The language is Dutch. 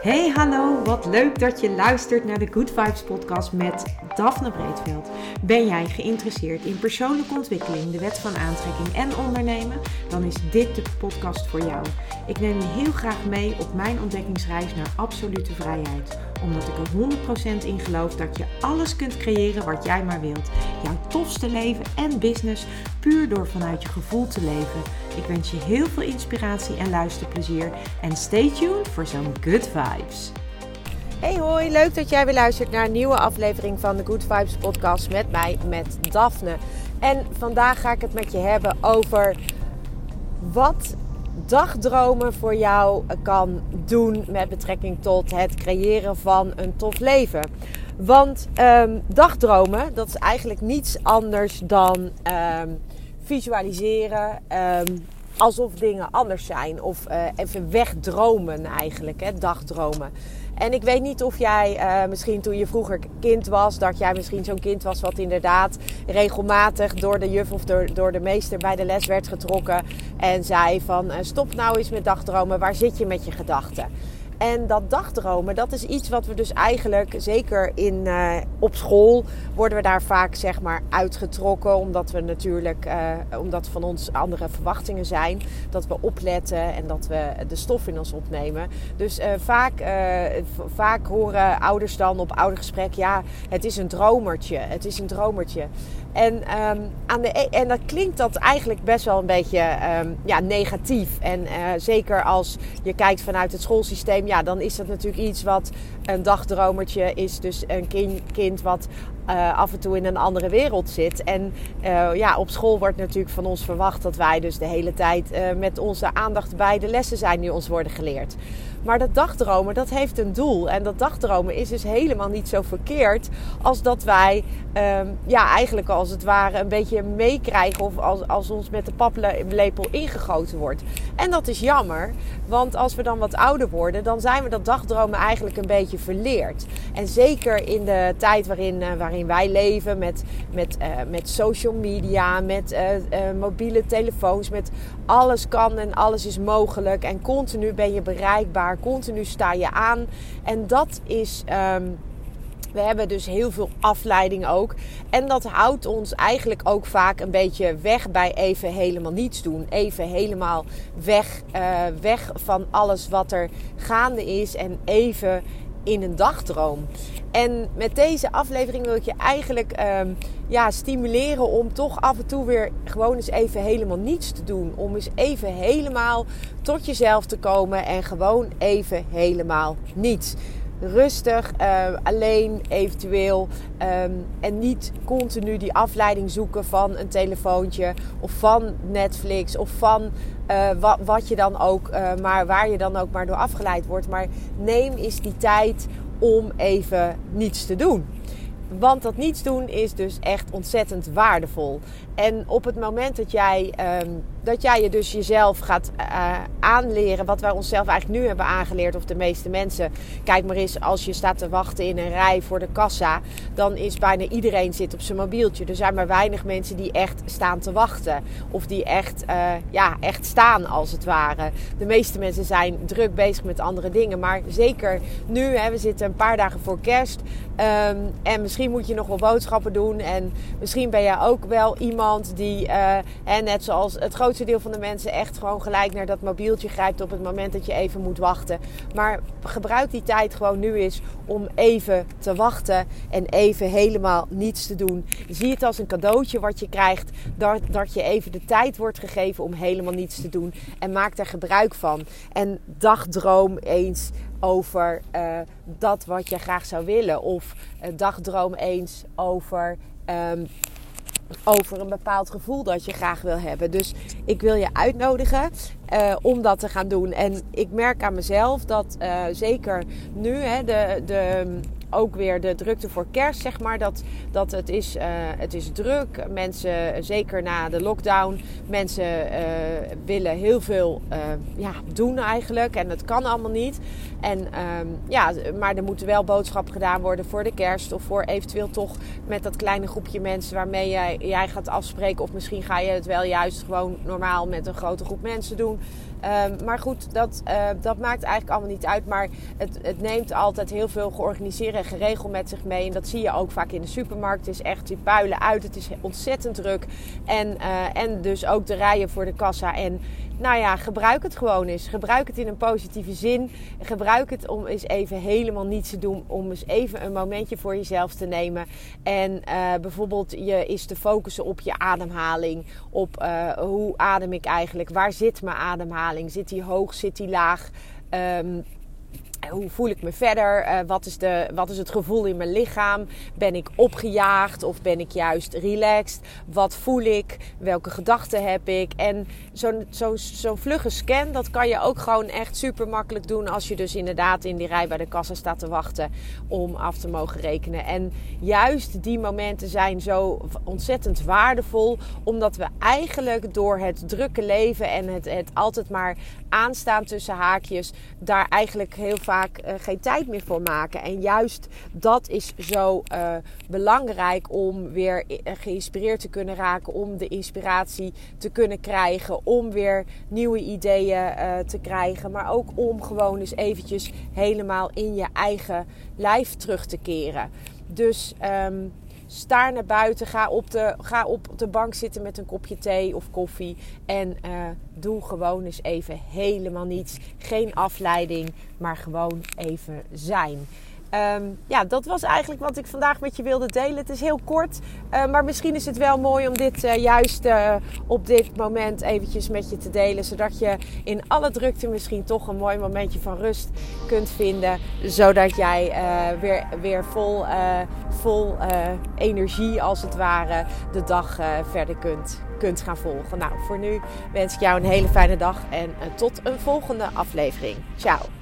Hey, hallo, wat leuk dat je luistert naar de Good Vibes podcast met Daphne Breedveld. Ben jij geïnteresseerd in persoonlijke ontwikkeling, de wet van aantrekking en ondernemen? Dan is dit de podcast voor jou. Ik neem je heel graag mee op mijn ontdekkingsreis naar absolute vrijheid. Omdat ik er 100% in geloof dat je alles kunt creëren wat jij maar wilt. Jouw tofste leven en business puur door vanuit je gevoel te leven. Ik wens je heel veel inspiratie en luisterplezier. En stay tuned voor zo'n good vibes. Hey hoi, leuk dat jij weer luistert naar een nieuwe aflevering van de Good Vibes podcast met mij, met Daphne. En vandaag ga ik het met je hebben over wat dagdromen voor jou kan doen met betrekking tot het creëren van een tof leven. Want um, dagdromen, dat is eigenlijk niets anders dan um, visualiseren. Um, alsof dingen anders zijn. Of uh, even wegdromen eigenlijk, hè, dagdromen. En ik weet niet of jij uh, misschien toen je vroeger kind was, dat jij misschien zo'n kind was wat inderdaad regelmatig door de juf of door, de meester bij de les werd getrokken. En zei van uh, stop nou eens met dagdromen, waar zit je met je gedachten? En dat dagdromen, dat is iets wat we dus eigenlijk, zeker in, uh, op school, worden we daar vaak zeg maar uitgetrokken. Omdat we natuurlijk, uh, omdat van ons andere verwachtingen zijn. Dat we opletten en dat we de stof in ons opnemen. Dus uh, vaak, vaak horen ouders dan op oudergesprek, ja, het is een dromertje. Het is een dromertje. En, um, aan de, e- en dat klinkt dat eigenlijk best wel een beetje um, ja, negatief. En zeker als je kijkt vanuit het schoolsysteem, ja, dan is dat natuurlijk iets wat een dagdromertje is. Dus een kind, kind wat uh, af en toe in een andere wereld zit. En uh, ja, op school wordt natuurlijk van ons verwacht dat wij dus de hele tijd met onze aandacht bij de lessen zijn die ons worden geleerd. Maar dat dagdromen, dat heeft een doel. En dat dagdromen is dus helemaal niet zo verkeerd als dat wij um, ja, eigenlijk als het ware een beetje meekrijgen of als, als ons met de paplepel ingegoten wordt. En dat is jammer, want als we dan wat ouder worden, dan zijn we dat dagdromen eigenlijk een beetje verleerd. En zeker in de tijd waarin, uh, waarin wij leven, met, met, uh, met social media, met uh, mobiele telefoons, met alles kan en alles is mogelijk. En continu ben je bereikbaar, continu sta je aan. En dat is. Um, we hebben dus heel veel afleiding ook. En dat houdt ons eigenlijk ook vaak een beetje weg bij even helemaal niets doen. Even helemaal weg, weg van alles wat er gaande is. En even in een dagdroom. En met deze aflevering wil ik je eigenlijk um, ja, stimuleren om toch af en toe weer gewoon eens even helemaal niets te doen. Om eens even helemaal tot jezelf te komen en gewoon even helemaal niets rustig, uh, alleen eventueel. Um, en niet continu die afleiding zoeken van een telefoontje of van Netflix of van uh, wat, wat, je dan ook, uh, maar waar je dan ook maar door afgeleid wordt. Maar neem eens die tijd om even niets te doen. Want dat niets doen is dus echt ontzettend waardevol. En op het moment dat jij, um, dat jij je dus jezelf gaat uh, aanleren, wat wij onszelf eigenlijk nu hebben aangeleerd, of de meeste mensen. Kijk maar eens, als je staat te wachten in een rij voor de kassa, dan is bijna iedereen zit op zijn mobieltje. Er zijn maar weinig mensen die echt staan te wachten. Of die echt, uh, ja, echt staan als het ware. De meeste mensen zijn druk bezig met andere dingen. Maar zeker nu, hè, we zitten een paar dagen voor kerst. Um, en misschien moet je nog wel boodschappen doen. En misschien ben jij ook wel iemand die, uh, en net zoals het grootste deel van de mensen, echt gewoon gelijk naar dat mobieltje grijpt op het moment dat je even moet wachten. Maar gebruik die tijd gewoon nu eens om even te wachten en even helemaal niets te doen. Zie het als een cadeautje wat je krijgt, dat, dat je even de tijd wordt gegeven om helemaal niets te doen. En maak daar gebruik van. En dagdroom eens over uh, dat wat je graag zou willen. Of uh, dagdroom eens over. Um, over een bepaald gevoel dat je graag wil hebben. Dus ik wil je uitnodigen uh, om dat te gaan doen. En ik merk aan mezelf dat uh, zeker nu hè, de, de, ook weer de drukte voor kerst, zeg maar. Dat, dat het, is, uh, het is druk. Mensen, zeker na de lockdown, mensen uh, willen heel veel ja, doen eigenlijk. En het kan allemaal niet. En, um, ja, maar er moeten wel boodschappen gedaan worden voor de kerst. Of voor eventueel toch met dat kleine groepje mensen waarmee jij, jij gaat afspreken. Of misschien ga je het wel juist gewoon normaal met een grote groep mensen doen. Um, maar goed, dat, uh, dat maakt eigenlijk allemaal niet uit. Maar het, het neemt altijd heel veel georganiseerd en geregeld met zich mee. En dat zie je ook vaak in de supermarkt. Het is echt die puilen uit. Het is ontzettend druk. En, uh, en dus ook de rijen voor de kassa. En nou ja, gebruik het gewoon eens. Gebruik het in een positieve zin. Gebruik het om eens even helemaal niets te doen. Om eens even een momentje voor jezelf te nemen. En uh, bijvoorbeeld je is te focussen op je ademhaling. Op uh, hoe adem ik eigenlijk? Waar zit mijn ademhaling? Zit die hoog? Zit die laag? Um, hoe voel ik me verder? Uh, wat, is de, wat is het gevoel in mijn lichaam? Ben ik opgejaagd of ben ik juist relaxed? Wat voel ik? Welke gedachten heb ik? En zo'n zo, zo vlugge scan, dat kan je ook gewoon echt super makkelijk doen als je dus inderdaad in die rij bij de kassa staat te wachten om af te mogen rekenen. En juist die momenten zijn zo ontzettend waardevol, omdat we eigenlijk door het drukke leven en het, het altijd maar aanstaan tussen haakjes, daar eigenlijk heel vaak uh, geen tijd meer voor maken. En juist dat is zo uh, belangrijk om weer geïnspireerd te kunnen raken, om de inspiratie te kunnen krijgen, om weer nieuwe ideeën te krijgen, maar ook om gewoon eens eventjes helemaal in je eigen lijf terug te keren. Dus um, sta naar buiten. Ga op, de, ga op de bank zitten met een kopje thee of koffie. En uh, doe gewoon eens even helemaal niets. Geen afleiding, maar gewoon even zijn. Um, ja, dat was eigenlijk wat ik vandaag met je wilde delen. Het is heel kort, uh, maar misschien is het wel mooi om dit uh, juist uh, op dit moment eventjes met je te delen. Zodat je in alle drukte misschien toch een mooi momentje van rust kunt vinden. Zodat jij weer, weer vol, vol energie als het ware de dag verder kunt, kunt gaan volgen. Nou, voor nu wens ik jou een hele fijne dag en tot een volgende aflevering. Ciao!